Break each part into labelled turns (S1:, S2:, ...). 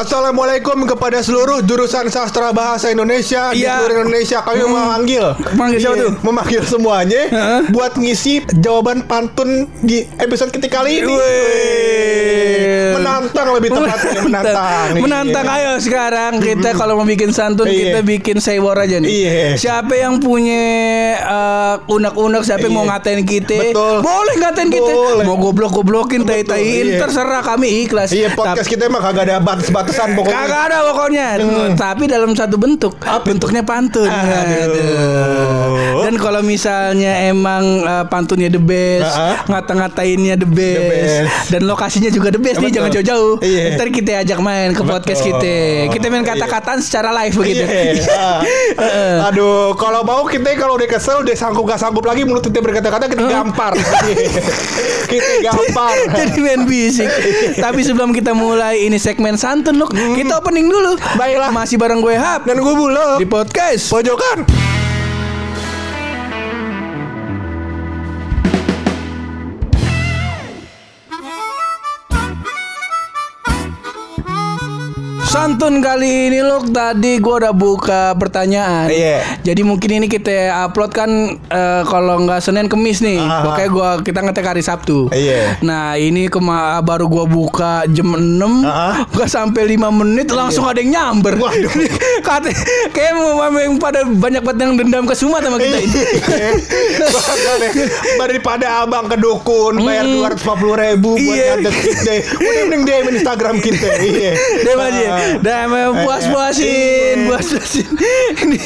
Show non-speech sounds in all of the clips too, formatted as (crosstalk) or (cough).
S1: Assalamualaikum kepada seluruh jurusan sastra bahasa Indonesia di
S2: Iya.
S1: seluruh Indonesia. Kami memanggil,
S2: Manggil siapa
S1: Iya,
S2: tuh?
S1: Memanggil semuanya
S2: Heeh.
S1: buat ngisi jawaban pantun di episode ketika kali ini.
S2: Wih.
S1: Menantang lebih tepatnya menantang.
S2: Menantang
S1: Iya.
S2: ayo sekarang kita kalau mau bikin santun
S1: Iya.
S2: kita bikin sewor aja nih.
S1: Iya.
S2: Siapa yang punya eh, unek-unek siapa yang mau
S1: Iya.
S2: ngatain kita?
S1: Betul.
S2: Boleh ngatain kita.
S1: Boleh.
S2: Mau goblok-goblokin
S1: Betul,
S2: tai-taiin
S1: iya.
S2: terserah kami ikhlas.
S1: Iya podcast kita emang kagak ada batas-batasan pokoknya.
S2: Kagak ada pokoknya. Tapi dalam satu bentuk. Bentuknya pantun.
S1: Aduh.
S2: Dan kalau misalnya emang eh, pantunnya the best,
S1: Ah, ah.
S2: ngata-ngatainnya the best,
S1: best.
S2: dan lokasinya juga the best nih
S1: Betul.
S2: jangan jauh-jauh.
S1: Iya.
S2: Ntar kita ajak main ke podcast
S1: Betul.
S2: kita. Kita main
S1: Iya.
S2: kata-kataan secara live begitu.
S1: Iya. Ah. Aduh, kalau mau kita kalau udah kesel, udah sanggup gak sanggup lagi mulut kita berkata-kata kita gampar. kita gampar. (laughs)
S2: Jadi main bisik. Tapi sebelum kita mulai ini segmen santun kita opening dulu.
S1: Baiklah.
S2: Masih bareng gue Hap
S1: Dan gue bulog
S2: di podcast.
S1: pojokan.
S2: Santun kali ini loh tadi gue udah buka pertanyaan.
S1: Iya.
S2: Jadi mungkin ini kita upload kan eh, kalau nggak Senin Kemis nih.
S1: Ah.
S2: Pokoknya gua kita ngetek hari Sabtu.
S1: Iya.
S2: Nah ini kema baru gua buka jam 6
S1: Ah.
S2: Gak sampai 5 menit langsung ada yang nyamber.
S1: Waduh. (laughs)
S2: Kata kayak mau pada banyak banget yang dendam ke Sumat sama kita ini. (laughs)
S1: Makanya, daripada abang ke dukun bayar dua ratus ribu buat
S2: Iya.
S1: nyantet kita udah mending DM Instagram kita iya (laughs)
S2: Dia aja.
S1: Ah.
S2: Dah mau puas-puasin,
S1: Iya.
S2: puas-puasin. (laughs) Ini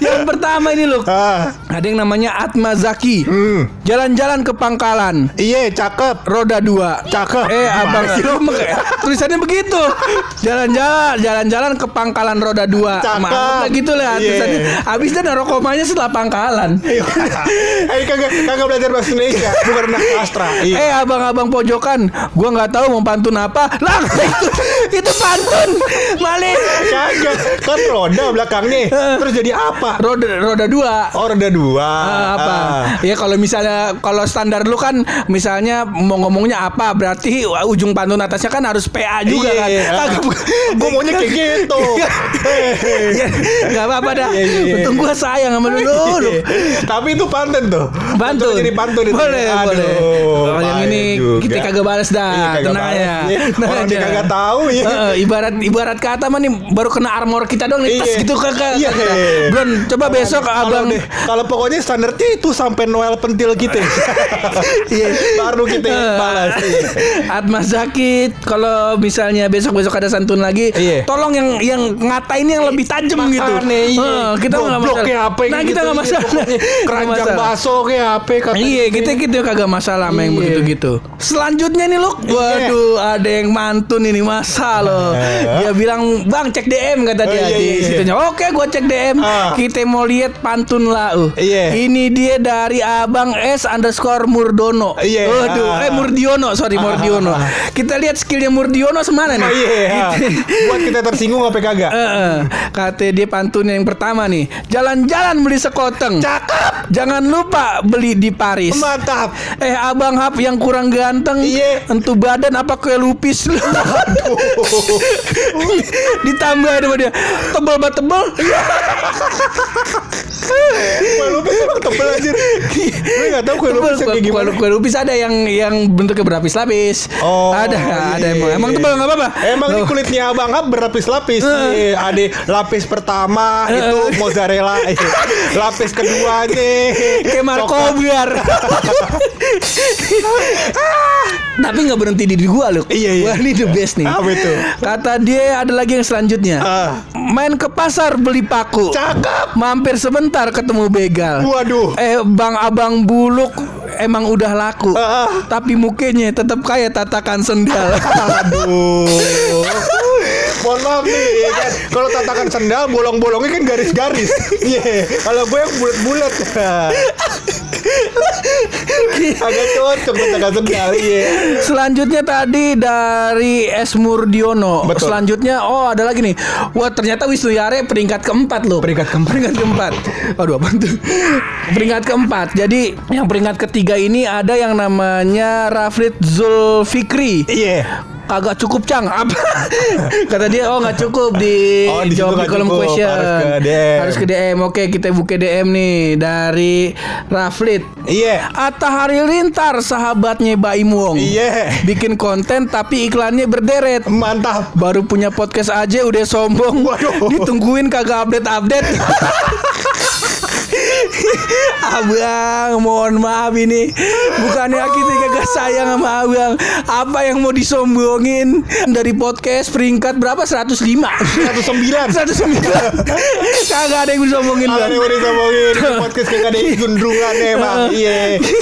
S2: yang pertama ini loh.
S1: Ah.
S2: Ada yang namanya Atma Zaki.
S1: Hmm.
S2: Jalan-jalan ke Pangkalan.
S1: iya cakep
S2: Roda dua.
S1: Cakep.
S2: Eh abang
S1: lu?
S2: Tulisannya begitu. Jalan-jalan, jalan-jalan ke Pangkalan Roda dua.
S1: Cakep.
S2: Gitu lah tulisannya. Habis dia naruh komanya setelah Pangkalan. (laughs)
S1: Eh kagak kagak belajar bahasa Indonesia bukan anak sastra iya
S2: Eh abang-abang pojokan, gua nggak tahu mau pantun apa. Lah (laughs) itu itu pantun. Malik.
S1: kagak kan roda belakangnya terus jadi apa
S2: Roda roda dua.
S1: oh roda dua
S2: Ah, apa?
S1: Ah.
S2: Ya kalau misalnya kalau standar lu kan misalnya mau ngomongnya apa berarti ujung pantun atasnya kan harus PA juga
S1: Iya,
S2: kan.
S1: iya.
S2: Kagak
S1: Gua maunya kayak gitu. (laughs)
S2: Ya, Gak apa-apa dah.
S1: Iya, iya, iya.
S2: Untung gua sayang sama lu. lu. (laughs)
S1: Tapi itu pantun tuh.
S2: Pantun.
S1: Jadi pantun itu.
S2: Boleh,
S1: Aduh,
S2: boleh. Kalau yang ini
S1: juga.
S2: kita kagak balas dah.
S1: Iya,
S2: Tenang ya.
S1: Iya, orang dia kagak tahu, ya.
S2: Heeh, ibarat ibarat kata mah nih baru kena armor kita dong nih. Tas
S1: Iya.
S2: gitu kagak.
S1: Iya.
S2: Belum coba besok abang
S1: deh, kalau pokoknya standarnya itu sampai Noel pentil kita. (laughs)
S2: Iya.
S1: Baru kita
S2: Eh,
S1: balas. Iya.
S2: Atma sakit kalau misalnya besok-besok ada santun lagi
S1: Iya.
S2: tolong yang yang ngatain yang lebih tajam gitu. Eh, kita nggak masalah nah
S1: gitu,
S2: kita nggak
S1: iya,
S2: masalah Nggak
S1: Keranjang baso kayak apa
S2: Iya kita gitu kagak masalah sama yang
S1: Iya.
S2: begitu-gitu Selanjutnya nih lu Waduh ada yang mantun ini masa loh Dia bilang Bang cek DM kata dia
S1: Oh, iya,
S2: di
S1: iya, iya.
S2: situnya Oke gua cek DM
S1: Ah.
S2: Kita mau lihat pantun lah uh.
S1: Iya.
S2: Ini dia dari Abang S underscore Murdono
S1: Iya.
S2: Waduh
S1: Ah.
S2: Eh Murdiono sorry Murdiono
S1: ah.
S2: Kita lihat skillnya Murdiono semana nih
S1: Oh, iya.
S2: Gitu.
S1: Buat kita tersinggung apa kagak?
S2: Eh, eh. Kata dia pantun yang pertama nih Jalan-jalan beli sekoteng
S1: Cakep.
S2: Jangan lupa beli di Paris
S1: Mantap.
S2: Eh abang hap yang kurang ganteng
S1: Iya.
S2: Entu badan apa kue lupis lu (laughs) Ditambah sama dia. Tebel banget tebel.
S1: Kue lupis emang tebel anjir. Gue gak tau kue lupis kayak gimana.
S2: kue lupis ada yang yang bentuknya berlapis-lapis
S1: Oh,
S2: Ada ada
S1: iya.
S2: emang. Emang tebel gak apa-apa?
S1: Emang ini kulitnya abang Hap berlapis-lapis. Iya, Ada lapis pertama itu mozzarella, Iya. lapis keduanya
S2: Kayak Marco biar (laughs) (laughs) Tapi nggak berhenti di gua loh
S1: Iya, iya.
S2: Wah ini the best nih
S1: Apa itu?
S2: Kata dia ada lagi yang selanjutnya
S1: Ah.
S2: Main ke pasar beli paku
S1: Cakep.
S2: Mampir sebentar ketemu begal
S1: Waduh.
S2: Eh bang abang buluk emang udah laku
S1: ah.
S2: Tapi mukanya tetap kayak tatakan sendal (laughs)
S1: Aduh. Mohon maaf nih, ya kan. Kalau tatakan sendal bolong-bolongnya kan garis-garis. (laughs) Iya. Kalau gue yang bulat-bulat. Agak cocok agak sendal iya.
S2: Selanjutnya tadi dari S Murdiono.
S1: Betul.
S2: Selanjutnya oh ada lagi nih. Wah ternyata Wisnu Yare peringkat keempat loh.
S1: Peringkat keempat.
S2: Peringkat keempat. Aduh apa tuh? peringkat keempat. Jadi yang peringkat ketiga ini ada yang namanya Raflit Zulfikri.
S1: Iya.
S2: Kagak cukup cang apa (laughs) kata dia oh nggak cukup di
S1: Oh, di
S2: jawab di kolom
S1: cukup,
S2: question
S1: harus ke DM.
S2: harus ke DM oke kita buka DM nih dari Raflit
S1: Iya.
S2: Atta Halilintar sahabatnya Baim Wong
S1: Iya.
S2: bikin konten tapi iklannya berderet
S1: Mantap.
S2: baru punya podcast aja udah sombong
S1: Waduh.
S2: ditungguin kagak update update (laughs) (laughs) Abang, mohon maaf ini Bukannya kita kagak sayang sama abang Apa yang mau disombongin Dari podcast peringkat berapa? 105
S1: 109.
S2: 109 Kagak ada yang disombongin
S1: Kalau
S2: Bang.
S1: nih udah ngomongin di podcast kayak ada gundrungan emang. Iya.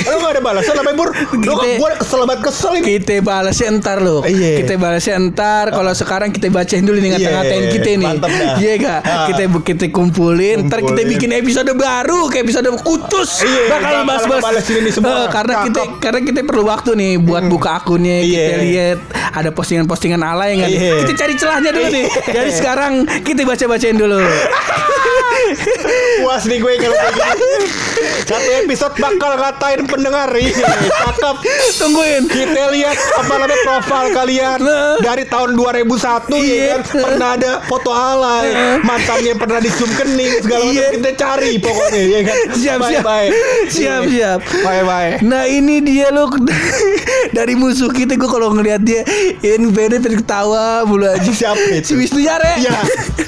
S1: Lu gak ada balasan apa Bur? Lu gua kesel banget kesel ini.
S2: Kita balasnya ntar loh
S1: Iya.
S2: Kita balasnya ntar Kalau sekarang kita bacain dulu nih Ngata-ngatain
S1: Iya,
S2: kita nih. Iya gak?
S1: Ah.
S2: Kita, kita kumpulin Ntar kita bikin episode baru Kayak episode kutus
S1: Iya,
S2: Bakal
S1: bakal
S2: bahas-bahas
S1: ini semua.
S2: Eh, Karena
S1: Cakep.
S2: kita karena kita perlu waktu nih Buat buka akunnya Kita
S1: Iya.
S2: lihat Ada postingan-postingan alay nggak nih?
S1: Iya.
S2: Kita cari celahnya dulu nih Jadi sekarang kita baca-bacain dulu (laughs)
S1: Puas nih gue kalau kayak gini. Satu episode bakal ngatain pendengar. Iya, cakep.
S2: Tungguin
S1: Kita lihat apa namanya profil kalian
S2: Nah.
S1: dari tahun 2001 ya
S2: Iya.
S1: kan pernah ada foto alay mantannya pernah dicium kening segala macam
S2: Iya.
S1: kita cari pokoknya ya kan
S2: Siap
S1: bye
S2: siap.
S1: Bye
S2: Siap siap.
S1: Bye bye
S2: Nah ini dia loh (laughs) Dari musuh kita gue kalau ngeliat dia Ini beda terketawa mulu aja
S1: Siapa itu?
S2: Si Wisnu Yare.
S1: Iya.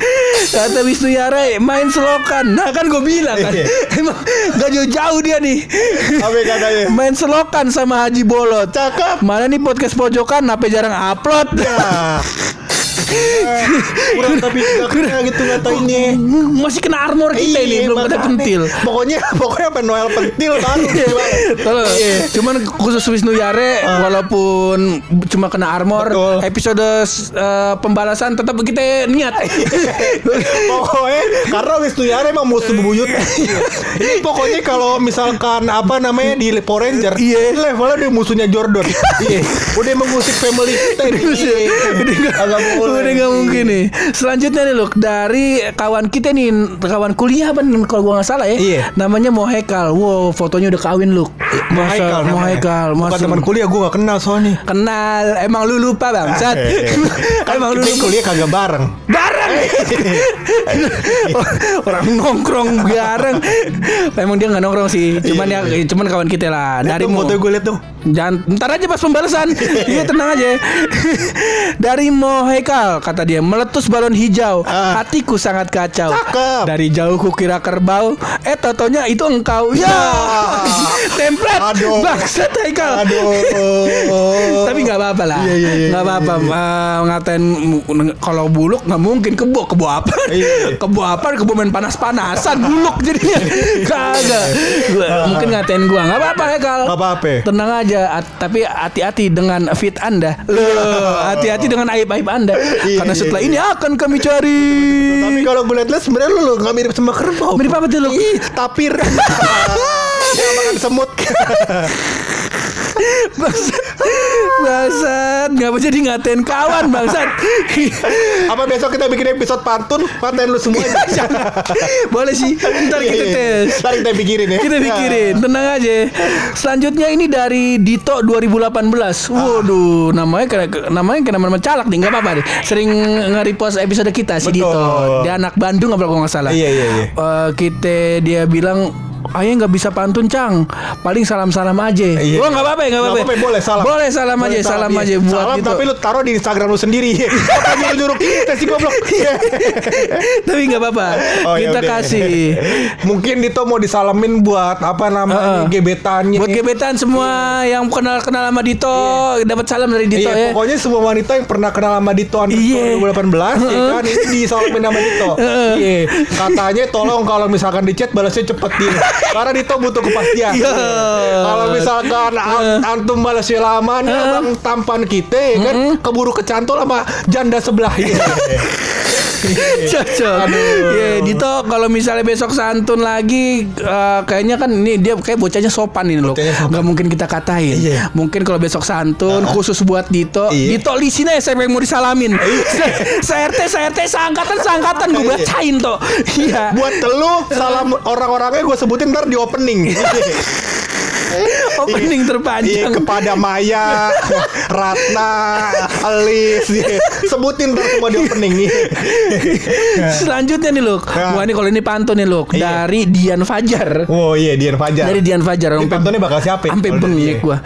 S1: (laughs)
S2: Kata Wisnu Yare main selokan. Nah kan gue bilang kan
S1: Iya. (laughs)
S2: Emang gak jauh-jauh dia nih.
S1: Apa katanya
S2: Main selokan sama Haji Bolot.
S1: Cakep.
S2: Mana nih podcast pojokan Apa jarang upload?
S1: Ya kurang tapi kena gitu ngatainnya
S2: Masih kena armor kita ini Belum ada pentil
S1: Pokoknya pokoknya apa Noel pentil baru.
S2: Kalau
S1: Iya.
S2: cuman khusus Wisnu Yare walaupun cuma kena armor
S1: Betul.
S2: episode eh, pembalasan tetap kita niat. (laughs)
S1: Pokoknya karena Wisnu Yara emang musuh bebuyut. Ini pokoknya kalau misalkan apa namanya di Power Ranger,
S2: Iya.
S1: levelnya dia musuhnya Jordan. Iya. Udah mengusik family kita ini. Iya. Agak boleh.
S2: Udah gak mungkin nih. Selanjutnya nih loh dari kawan kita nih kawan kuliah apa nih, kalau gua nggak salah ya.
S1: Iya.
S2: Namanya Mohekal. Wow, fotonya udah kawin lu.
S1: Haikal namanya.
S2: Mohekal.
S1: Bukan
S2: Masa-
S1: teman kuliah gue gak kenal soalnya.
S2: Kenal, emang lu lupa bangsat. (laughs)
S1: Kan (laughs)
S2: emang lu lupa.
S1: kuliah kagak bareng.
S2: bareng (laughs) orang nongkrong bareng emang dia nggak nongkrong sih cuman ya cuman kawan kita lah dari
S1: Dari foto gue liat tuh.
S2: Jangan ntar aja pas pembalasan. Iya tenang aja. Dari Mohekal kata dia meletus balon hijau.
S1: Ah.
S2: Hatiku sangat kacau.
S1: Cakep.
S2: Dari jauh kukira kerbau. Eh totonya itu engkau. Ya. (laughs) Template.
S1: Aduh.
S2: Bangsat Haikal.
S1: Aduh. (laughs)
S2: Tapi nggak apa-apa lah.
S1: Iya, iya, iya,
S2: Nggak apa-apa. Eh, ngatain kalau buluk nggak mungkin kebo kebo apa?
S1: Iya.
S2: kebo apa? Kebo main panas-panasan buluk jadinya. (laughs) Kagak. Gua- Mungkin ngatain gua nggak apa-apa ya kal.
S1: Gak apa-apa.
S2: Tenang aja, at- tapi hati-hati dengan fit Anda. Loh, hati-hati dengan aib-aib Anda.
S1: Iya,
S2: Karena setelah ini akan kami cari.
S1: Tapi kalau gue liat-liat sebenarnya lu gak mirip sama kerbau.
S2: Mirip apa tuh lu?
S1: Ih, tapir. (laughs) Dia makan semut.
S2: Bangsat. Bangsat, ngapa jadi ngatain kawan bangsat?
S1: Apa besok kita bikin episode pantun Paten lu semuanya (laughs)
S2: Boleh sih, ntar kita
S1: Iya, iya.
S2: tes.
S1: Ntar kita pikirin ya
S2: Kita pikirin, tenang aja. Selanjutnya ini dari Dito 2018. Waduh, namanya kena, namanya kena nama calak nih, nggak apa-apa deh. Sering nge-repost episode kita si
S1: Betul.
S2: Dito. Dia anak Bandung apa kalau nggak salah.
S1: Iya, iya, iya.
S2: Eh, kita dia bilang Ayah nggak bisa pantun cang Paling salam-salam aja
S1: Iya.
S2: Oh nggak apa-apa ya nggak apa-apa
S1: boleh salam
S2: Boleh salam
S1: Boleh
S2: aja Salam
S1: iya.
S2: aja buat
S1: Salam
S2: Dito
S1: tapi lu taruh di Instagram lu sendiri (laughs) Apa nyuruh-nyuruh kita sih goblok (laughs)
S2: Tapi nggak apa-apa
S1: Oh, ya
S2: Kita
S1: udah.
S2: kasih (laughs)
S1: Mungkin Dito mau disalamin buat Apa namanya
S2: Heeh.
S1: Gebetannya
S2: Buat gebetan semua yang kenal-kenal sama Dito dapat salam dari Dito
S1: Iya,
S2: ya.
S1: pokoknya semua wanita yang pernah kenal sama Dito
S2: Iya.
S1: underscore 2018 ya kan ini disalamin sama Dito. Iya. Katanya tolong kalau misalkan di chat balasnya cepet dia. Karena Dito butuh kepastian.
S2: Iya.
S1: Kalau misalkan an- antum balasnya lama nih abang tampan kita ya kan keburu kecantol sama janda sebelah. (laughs) (laughs) Iya.
S2: Cocok.
S1: Aduh.
S2: Iya, Dito kalau misalnya besok santun lagi eh, kayaknya kan ini dia kayak bocahnya sopan ini loh.
S1: Bocahnya sopan.
S2: Gak mungkin kita katain.
S1: Iya.
S2: Mungkin kalau besok santun khusus buat Dito,
S1: Iya.
S2: Dito lisin aja siapa yang mau disalamin. Saya RT, saya RT seangkatan seangkatan gue
S1: Iya.
S2: bacain toh. Iya.
S1: Buat telu salam orang-orangnya gue sebutin ntar di opening. (laughs)
S2: Opening
S1: Iya
S2: terpanjang.
S1: kepada Maya, (laughs) Ratna, Alis, iya. sebutin ntar semua di opening nih. (laughs)
S2: Selanjutnya nih Luk.
S1: Ya.
S2: Wah ini kalau ini pantun nih Luk
S1: Iya.
S2: dari Dian Fajar.
S1: Oh iya Dian Fajar.
S2: Dari Dian Fajar.
S1: Ini pantunnya bakal siapa? ya?
S2: Sampai bengek gua.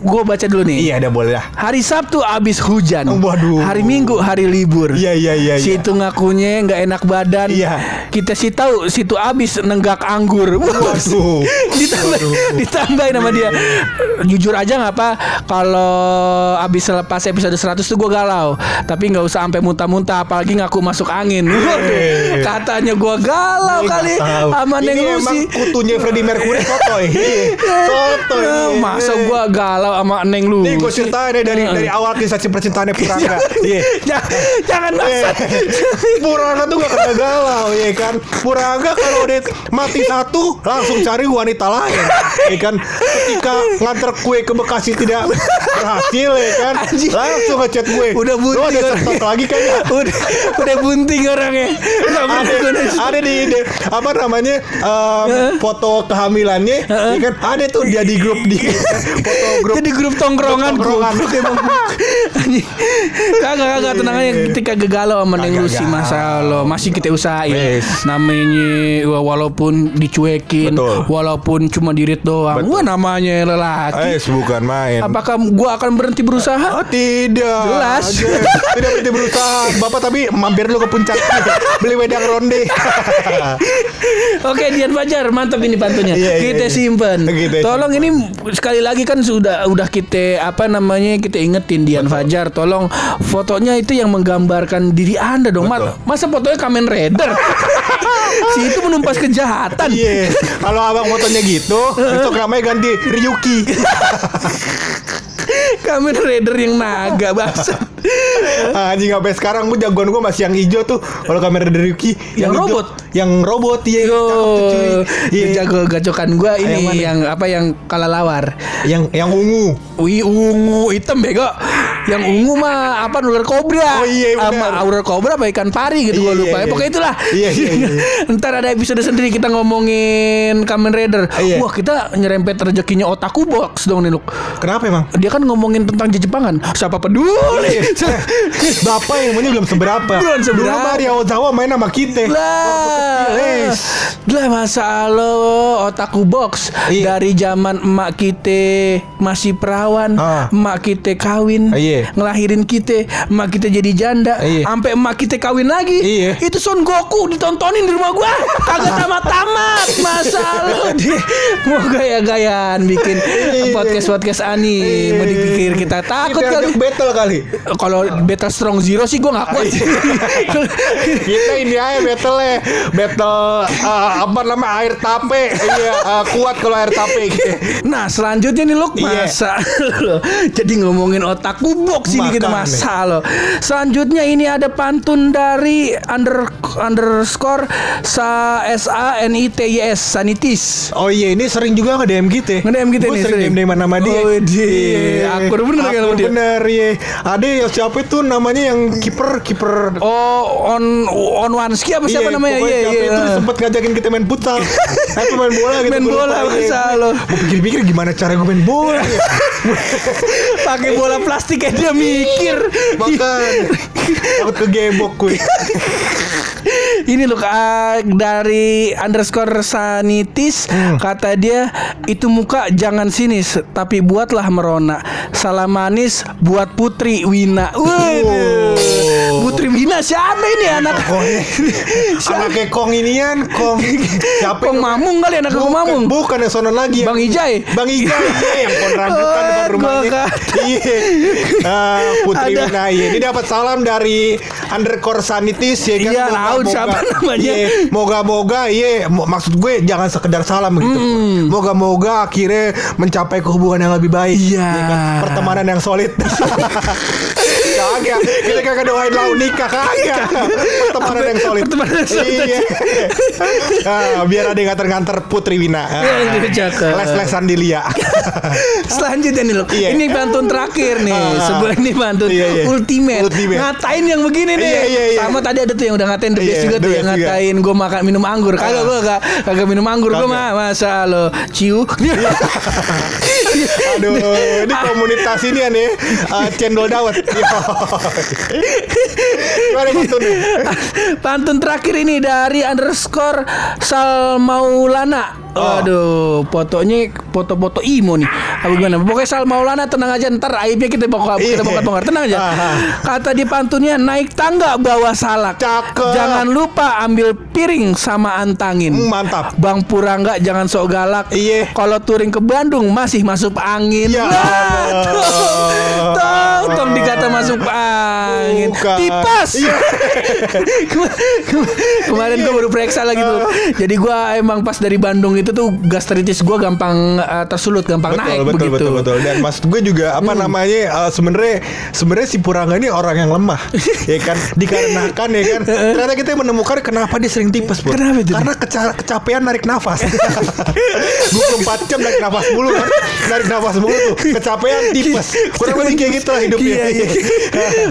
S2: Gua baca dulu nih.
S1: Iya, ada boleh dah.
S2: Hari Sabtu abis hujan.
S1: Waduh.
S2: Hari Minggu hari libur.
S1: Iya, iya, iya,
S2: Si
S1: iya.
S2: itu ngakunya nggak enak badan.
S1: Iya.
S2: Kita sih tahu situ abis nenggak anggur.
S1: Waduh. (laughs)
S2: Ditambah, ditambahin sama dia. Jujur aja nggak apa kalau abis selepas episode 100 tuh gue galau. Tapi nggak usah sampai muntah-muntah apalagi ngaku masuk angin. Waduh, Katanya gue galau
S1: Ini
S2: kali sama Neng
S1: Ini
S2: Lucy.
S1: kutunya Freddie Mercury sotoy. (laughs) Iya. Sotoy.
S2: Ya,
S1: iya.
S2: masa gua galau sama Neng Lucy.
S1: Nih gue ceritain deh dari
S2: Heeh.
S1: dari awal kisah percintaannya Puranga. (laughs) Iya.
S2: Ja- Jangan maksa. (laughs)
S1: Puranga tuh gak kena galau ya kan Puranga kalau udah mati satu Langsung cari wanita lain Ya kan Ketika nganter kue ke Bekasi tidak berhasil ya kan
S2: Anjing.
S1: Langsung ngechat gue
S2: Udah
S1: Lu
S2: bunting
S1: ada
S2: orang.
S1: stok lagi kayaknya (laughs)
S2: udah udah bunting orangnya.
S1: Ada
S2: gua-
S1: ada di, di- apa namanya em, foto kehamilannya ya kan ada tuh dia di grup di foto grup
S2: Itu di grup tongkrongan
S1: Grup tongkrongan.
S2: Kagak kagak tenang aja ketika gegalau sama Neng Lucy masa lo masih kita usahain.
S1: Yes.
S2: Namanya wa- walaupun dicuekin,
S1: Betul.
S2: walaupun cuma dirit doang.
S1: Betul.
S2: Wah namanya lelaki.
S1: Eh bukan main
S2: Apakah gua akan berhenti berusaha?
S1: Oh, tidak
S2: Jelas.
S1: Tidak berhenti berusaha. Bapak tapi mampir dulu ke puncak. (laughs) Beli wedang ronde. (laughs)
S2: Oke Dian Fajar mantap ini pantunnya.
S1: Iya, iya,
S2: kita
S1: iya.
S2: simpen.
S1: Kita
S2: tolong ini sekali lagi kan sudah udah kita apa namanya kita ingetin Dian Fajar. Tolong fotonya itu yang menggambarkan diri anda dong
S1: Betul.
S2: masa fotonya Kamen Rider? (laughs) Si itu menumpas kejahatan.
S1: Iya. Kalau abang fotonya gitu Instagramnya ganti Ryuki
S2: Kamen Rider yang naga bangsa (laughs)
S1: Anjing sampai sekarang gue jagoan gue masih yang hijau tuh Kalau kamera dari Ryuki
S2: Yang
S1: hijau.
S2: robot?
S1: Yang robot iya
S2: Yo.
S1: Iya.
S2: jago gacokan gua
S1: Yang
S2: ini
S1: mana?
S2: yang apa yang kalalawar.
S1: Yang yang ungu
S2: Wih ungu hitam bego Yang ungu mah apa ular kobra
S1: Oh, iya, benar.
S2: Sama ular kobra apa ikan pari gitu
S1: Iya,
S2: gua lupa
S1: iya,
S2: ya
S1: iya.
S2: Pokoknya itulah
S1: Iya, iya, iya. (laughs)
S2: Ntar ada episode sendiri kita ngomongin Kamen Rider
S1: Iya.
S2: Wah kita nyerempet rezekinya otaku box dong nih Luk
S1: Kenapa emang?
S2: Dia kan ngomongin tentang Jepangan Siapa peduli (laughs)
S1: Bapak yang namanya belum seberapa
S2: Belum seberapa.
S1: Dulu Mario Ozawa main sama kita
S2: lah lah masa lo otaku box
S1: Iya.
S2: dari zaman emak kita masih perawan
S1: Ah.
S2: emak kita kawin
S1: Ah, iya.
S2: ngelahirin kita emak kita jadi janda
S1: Iya.
S2: sampai emak kita kawin lagi
S1: Iya.
S2: itu Son Goku ditontonin di rumah gua kagak tamat tamat (laughs) masa lo dia mau gaya-gayaan bikin
S1: Iya.
S2: podcast podcast ani mau dipikir kita takut kali
S1: battle kali
S2: kalau Battle Strong Zero sih gua nggak kuat (laughs)
S1: Kita ini aja battle ya Battle eh, Apa namanya Air tape Iya eh, Kuat kalau air tape gitu. (laughs)
S2: Nah selanjutnya nih Luk
S1: Iya.
S2: Masa Jadi ngomongin otakku box ini kita masa lo Selanjutnya ini ada pantun dari under, Underscore Sa S A N I T Y S Sanitis
S1: Oh iya ini sering juga nge-DM kita
S2: Nge-DM kita
S1: Gua
S2: nih,
S1: sering
S2: sering.
S1: DM-DM nama dia
S2: Oh.
S1: Iya.
S2: Akur bener kan sama dia.
S1: bener iya Ada ya siapa itu namanya yang kiper Kiper
S2: Oh on on Wanski apa siapa
S1: Iya,
S2: namanya
S1: pokoknya
S2: Iya
S1: siapa
S2: iya
S1: itu sempet ngajakin kita main futsal (laughs) Apa main bola gitu
S2: Main bola,
S1: iya.
S2: masa lo.
S1: Pikir-pikir gimana cara gue main bola ya (laughs)
S2: Pakai bola plastik (laughs) dia mikir
S1: Makan Takut kegebok gue (laughs)
S2: Ini loh ah, dari underscore sanitis
S1: Hmm.
S2: kata dia itu muka jangan sinis tapi buatlah merona. Salam manis buat Putri Wina. Waduh.
S1: Wow.
S2: Wina siapa ini anak?
S1: Pokoknya (laughs) Anaknya Kong inian Kong Siapa
S2: Kong Mamung kali anak Kong Mamung.
S1: Bukan yang sono lagi
S2: Bang Ijai.
S1: Bang Ijai (laughs) iya, yang pohon rambutan depan rumahnya Iya Ah, Putri
S2: Ada.
S1: Wina iya. Ini dapat salam dari Undercore Sanitis ya kan
S2: Iya, laut, siapa namanya?
S1: iya, Moga-moga iya Maksud gue jangan sekedar salam gitu Moga-moga akhirnya mencapai ke hubungan yang lebih baik
S2: Iya.
S1: ya kan? Pertemanan yang solid (laughs) Kagak. Kita kagak doain lau nikah kagak. Pertemanan yang solid.
S2: Pertemanan yang solid.
S1: Iya. (laughs) Ah, biar ada yang nganter-nganter Putri Wina. Ah,
S2: Iya.
S1: Les-lesan di Lia. (laughs)
S2: Selanjutnya nih loh.
S1: Iya.
S2: Ini pantun terakhir nih.
S1: Ah.
S2: Sebuah ini pantun
S1: Iya, iya.
S2: ultimate. Ngatain yang begini nih.
S1: Iya, iya, iya.
S2: Sama tadi ada tuh yang udah ngatain the best
S1: Iya,
S2: juga tuh yang ngatain gue makan minum anggur. Kagak
S1: Ah.
S2: gue kagak kagak minum anggur gue
S1: Kagak.
S2: mah masa lo ciu. (laughs)
S1: Aduh, ini komunitas ini uh, cendol dawet. (laughs)
S2: Pantun terakhir ini dari underscore Salmaulana.
S1: Oh.
S2: Aduh, fotonya foto-foto imo nih. Apa gimana? Pokoknya Sal Maulana tenang aja ntar aibnya kita bongkar kita
S1: Iya.
S2: bongkar-bongkar tenang aja. Kata di pantunnya naik tangga bawa salak.
S1: Cakep.
S2: Jangan lupa ambil piring sama antangin.
S1: Hmm, mantap.
S2: Bang Purangga jangan sok galak.
S1: Iya.
S2: Kalau touring ke Bandung masih masuk angin.
S1: Ya.
S2: Tong, tong dikata masuk angin.
S1: Bukan.
S2: Tipes.
S1: Iya.
S2: Kema- (laughs) kema- Kemarin gue baru periksa lagi tuh. Jadi gue emang pas dari Bandung itu tuh gastritis gue gampang eh, tersulut, gampang
S1: betul,
S2: naik
S1: betul,
S2: begitu. Hmm.
S1: betul, betul. Dan maksud gue juga apa namanya uh, sebenarnya sebenarnya si Purangga ini orang yang lemah, (laughs) ya kan? Dikarenakan ya kan. Ternyata kita menemukan kenapa dia sering tipes, Pur.
S2: Kenapa itu?
S1: Karena keca- kecapean narik nafas. (laughs) (laughs) 24 jam narik nafas mulu kan. Narik nafas mulu tuh. Kecapean tipes. Kurang lebih kayak gitu lah hidupnya.
S2: Iya, iya.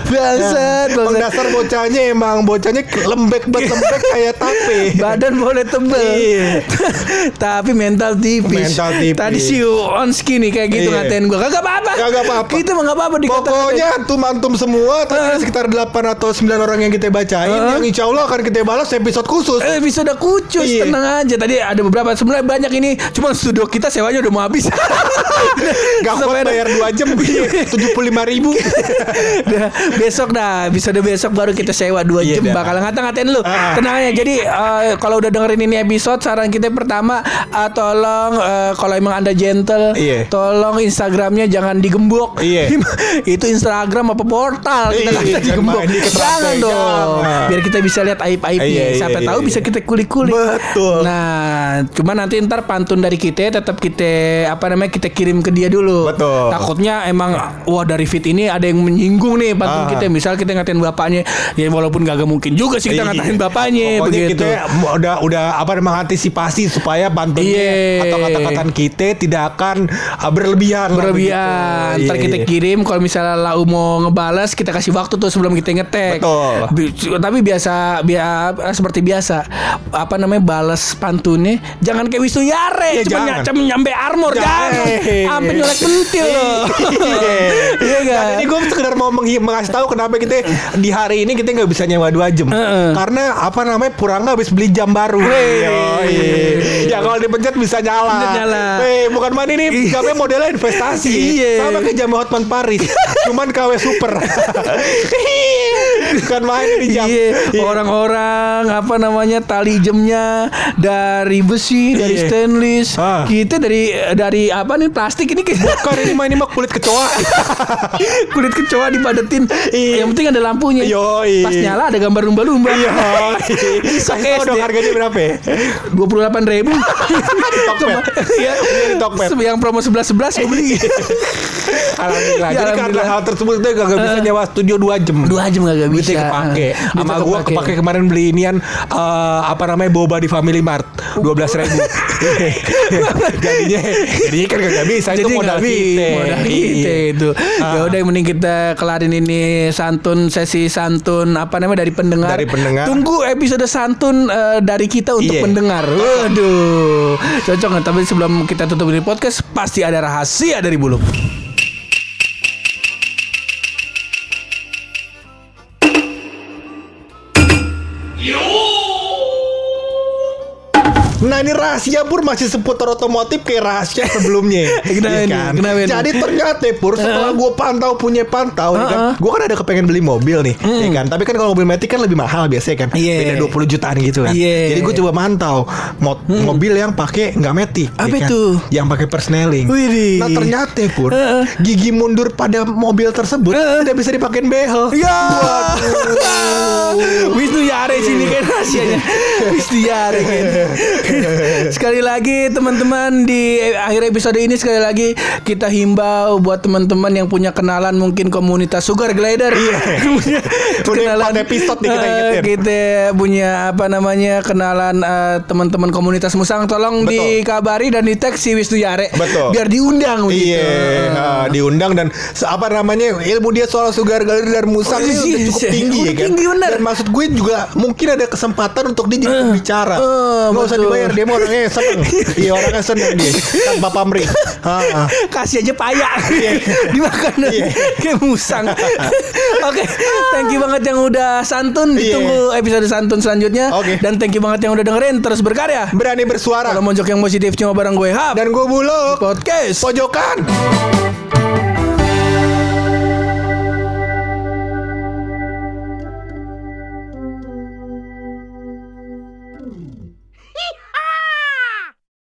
S2: Bangsat,
S1: Emang
S2: bangsat.
S1: dasar bocahnya emang bocahnya lembek banget lembek kayak tape.
S2: Badan boleh tebel
S1: Iya.
S2: Tapi mental tipis
S1: Mental tipis.
S2: Tadi si Onski nih kayak gitu
S1: Iya.
S2: ngatain gue Kagak apa-apa
S1: Kagak apa-apa.
S2: Kita mah gak apa-apa
S1: Pokoknya antum-antum semua tadi
S2: Eh.
S1: sekitar 8 atau 9 orang yang kita bacain
S2: Eh.
S1: yang insya Allah akan kita balas episode khusus.
S2: Eh, episode kucus
S1: Iya.
S2: tenang aja tadi ada beberapa sebenarnya banyak ini cuma studio kita sewanya udah mau habis (laughs) (laughs)
S1: Gak kuat bayar 2 jam 75 ribu
S2: Dah, (laughs) besok dah episode besok baru kita sewa 2
S1: Iya
S2: jam
S1: dah.
S2: bakal ngata-ngatain lu
S1: Ah.
S2: tenang aja jadi eh, kalau udah dengerin ini episode saran kita pertama eh, tolong eh, kalau emang anda gentle
S1: Iya.
S2: tolong instagramnya jangan digembok
S1: Iya. (laughs)
S2: itu instagram apa portal kita
S1: Iya,
S2: kata
S1: jangan
S2: digembok jangan dong biar kita bisa lihat aib-aibnya
S1: Iya, iya,
S2: siapa
S1: iya,
S2: tahu
S1: iya.
S2: bisa kita kulik-kulik
S1: Betul.
S2: nah cuma nanti ntar pantun dari kita tetap kita apa namanya kita kirim ke dia dulu
S1: Betul.
S2: takutnya emang wah dari fit ini ada yang menyinggung nih pantun
S1: Ah.
S2: kita misal kita ngatain bapaknya ya walaupun gak mungkin juga sih kita
S1: Iya.
S2: ngatain bapaknya
S1: Pokoknya
S2: begitu
S1: kita udah udah apa namanya antisipasi supaya pantunnya atau kata-kata kita tidak akan uh, berlebihan.
S2: berlebihan ntar
S1: Iya,
S2: kita
S1: iya.
S2: kirim kalau misalnya lau mau ngebales kita kasih waktu tuh sebelum kita ngetek
S1: Betul.
S2: Bi- tapi biasa biasa seperti biasa apa namanya balas pantunnya jangan kayak Wisnu Yare
S1: jangan.
S2: cuma nyampe armor
S1: Jangan.
S2: jangan sampai nyolek pentil loh iya
S1: Nah,
S2: kan
S1: ini gue sekedar mau mengasih tahu kenapa kita di hari ini kita nggak bisa nyewa dua jam.
S2: Heeh.
S1: Karena apa namanya Purangga habis beli jam baru. Ya kalau dipencet bisa nyala. Bukan main ini jamnya modelnya investasi.
S2: Iya.
S1: Sama kayak jam Hotman Paris. Cuman KW super. (laughs) bukan main ini jam.
S2: Iya, orang-orang apa namanya tali jamnya dari besi, dari
S1: Iya.
S2: stainless.
S1: Ah.
S2: Kita dari dari apa nih plastik ini kayak
S1: Bukan ini mah ini mah kulit kecoa. (laughs)
S2: kulit kecoa dipadetin.
S1: Iya.
S2: Yang penting ada lampunya.
S1: Yoi.
S2: Pas nyala ada gambar lumba-lumba.
S1: Iya.
S2: SD.
S1: dong harganya berapa ya?
S2: Dua puluh delapan ribu.
S1: Tokped.
S2: Yang promo sebelas sebelas gue beli. (laughs)
S1: Alhamdulillah.
S2: Ya,
S1: Jadi karena hal tersebut kita gak bisa nyewa studio 2 jam.
S2: Dua jam gak bisa.
S1: Duitnya kepake Sama gue
S2: kepake.
S1: kepake kemarin beli inian eh, Apa namanya Boba di Family Mart 12 ribu (laughs) Jadinya Jadinya kan gak bisa Itu modal kita
S2: modal kita itu.
S1: Ah.
S2: Ya udah mending kita kelarin ini santun sesi santun apa namanya dari pendengar.
S1: Dari pendengar.
S2: Tunggu episode santun eh, dari kita untuk
S1: Iya.
S2: pendengar. Waduh. Cocok nggak? Tapi sebelum kita tutup ini podcast pasti ada rahasia dari bulu.
S1: Nah ini rahasia Pur masih seputar otomotif kayak rahasia sebelumnya (laughs)
S2: Kenapa ini?
S1: kan?
S2: Kenapa?
S1: Jadi ternyata Pur setelah gue pantau punya pantau nih kan
S2: Uh-uh.
S1: Gue kan ada kepengen beli mobil nih ya kan? Tapi kan kalau mobil metik kan lebih mahal biasanya kan
S2: Iya.
S1: Beda 20 jutaan gitu kan
S2: Iya.
S1: Jadi gue coba mantau mo- Mobil yang pakai nggak metik
S2: Apa
S1: kan?
S2: itu?
S1: Yang pakai persneling
S2: Widih.
S1: Nah ternyata Pur
S2: Uh-uh.
S1: Gigi mundur pada mobil tersebut Tidak bisa dipakein behel
S2: Ya. (laughs) Wisnu Yare sini kan rahasianya. (laughs) Wisnu Yare kan. (laughs) sekali lagi teman-teman di akhir episode ini sekali lagi kita himbau buat teman-teman yang punya kenalan mungkin komunitas sugar glider.
S1: Iya. (laughs) Udah (laughs) empat episode nih kita
S2: eh, kita punya apa namanya kenalan eh, teman-teman komunitas musang tolong
S1: Betul.
S2: dikabari dan di tag si Wisnu Yare
S1: Betul.
S2: biar diundang begitu.
S1: Iya, ah, diundang dan apa namanya ilmu dia soal sugar glider dan musang
S2: Oh,
S1: ini
S2: iya,
S1: cukup
S2: iya.
S1: tinggi ya kan.
S2: tinggi, benar.
S1: Dan maksud gue juga mungkin ada kesempatan untuk dia jadi pembicara.
S2: eh,
S1: Nggak usah
S2: betul.
S1: Dibayar dia mah orangnya seneng. (laughs) Iya orangnya seneng dia. Bapak Mri. Ah, ah.
S2: kasih aja payak (laughs) dimakan
S1: Iya.
S2: kayak musang (laughs) oke thank you banget yang udah santun
S1: Iya.
S2: ditunggu episode santun selanjutnya
S1: Oke.
S2: dan thank you banget yang udah dengerin terus berkarya
S1: Berani bersuara.
S2: kalau mojok yang positif cuma bareng gue hap
S1: Dan gue buluk.
S2: podcast
S1: Pojokan.